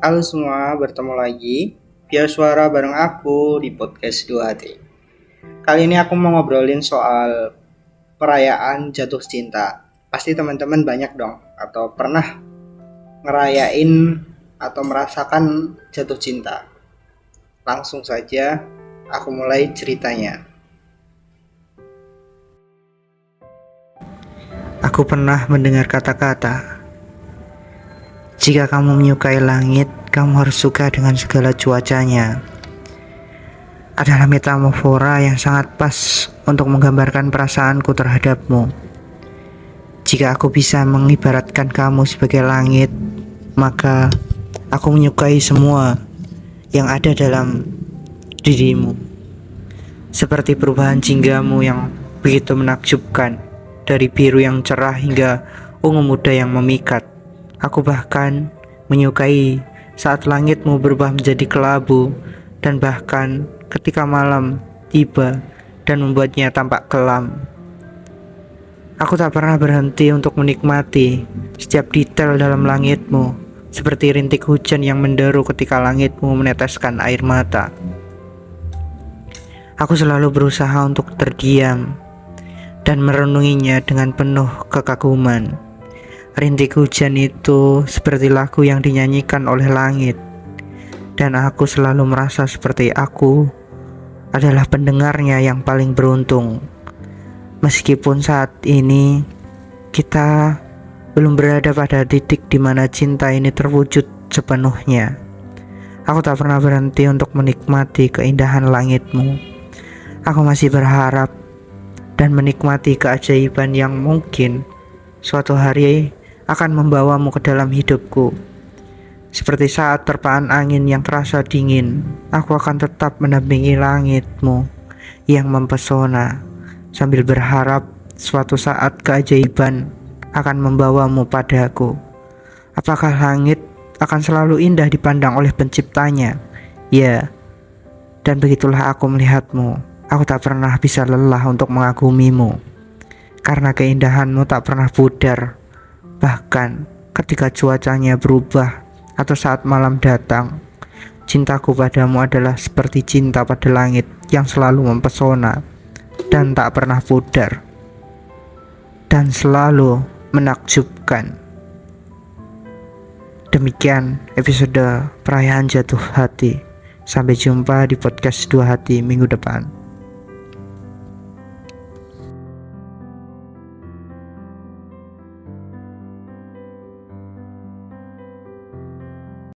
Halo semua, bertemu lagi via suara bareng aku di podcast 2 hati. Kali ini aku mau ngobrolin soal perayaan jatuh cinta. Pasti teman-teman banyak dong atau pernah ngerayain atau merasakan jatuh cinta. Langsung saja aku mulai ceritanya. Aku pernah mendengar kata-kata jika kamu menyukai langit, kamu harus suka dengan segala cuacanya. Adalah metamora yang sangat pas untuk menggambarkan perasaanku terhadapmu. Jika aku bisa mengibaratkan kamu sebagai langit, maka aku menyukai semua yang ada dalam dirimu. Seperti perubahan jinggamu yang begitu menakjubkan dari biru yang cerah hingga ungu muda yang memikat. Aku bahkan menyukai saat langitmu berubah menjadi kelabu dan bahkan ketika malam tiba dan membuatnya tampak kelam. Aku tak pernah berhenti untuk menikmati setiap detail dalam langitmu, seperti rintik hujan yang menderu ketika langitmu meneteskan air mata. Aku selalu berusaha untuk terdiam dan merenunginya dengan penuh kekaguman. Rintik hujan itu seperti lagu yang dinyanyikan oleh langit, dan aku selalu merasa seperti aku adalah pendengarnya yang paling beruntung. Meskipun saat ini kita belum berada pada titik di mana cinta ini terwujud sepenuhnya. Aku tak pernah berhenti untuk menikmati keindahan langitmu. Aku masih berharap dan menikmati keajaiban yang mungkin suatu hari akan membawamu ke dalam hidupku. Seperti saat terpaan angin yang terasa dingin, aku akan tetap mendampingi langitmu yang mempesona sambil berharap suatu saat keajaiban akan membawamu padaku. Apakah langit akan selalu indah dipandang oleh penciptanya? Ya, dan begitulah aku melihatmu. Aku tak pernah bisa lelah untuk mengagumimu, karena keindahanmu tak pernah pudar Bahkan ketika cuacanya berubah atau saat malam datang, cintaku padamu adalah seperti cinta pada langit yang selalu mempesona dan tak pernah pudar dan selalu menakjubkan. Demikian episode perayaan jatuh hati. Sampai jumpa di podcast dua hati minggu depan.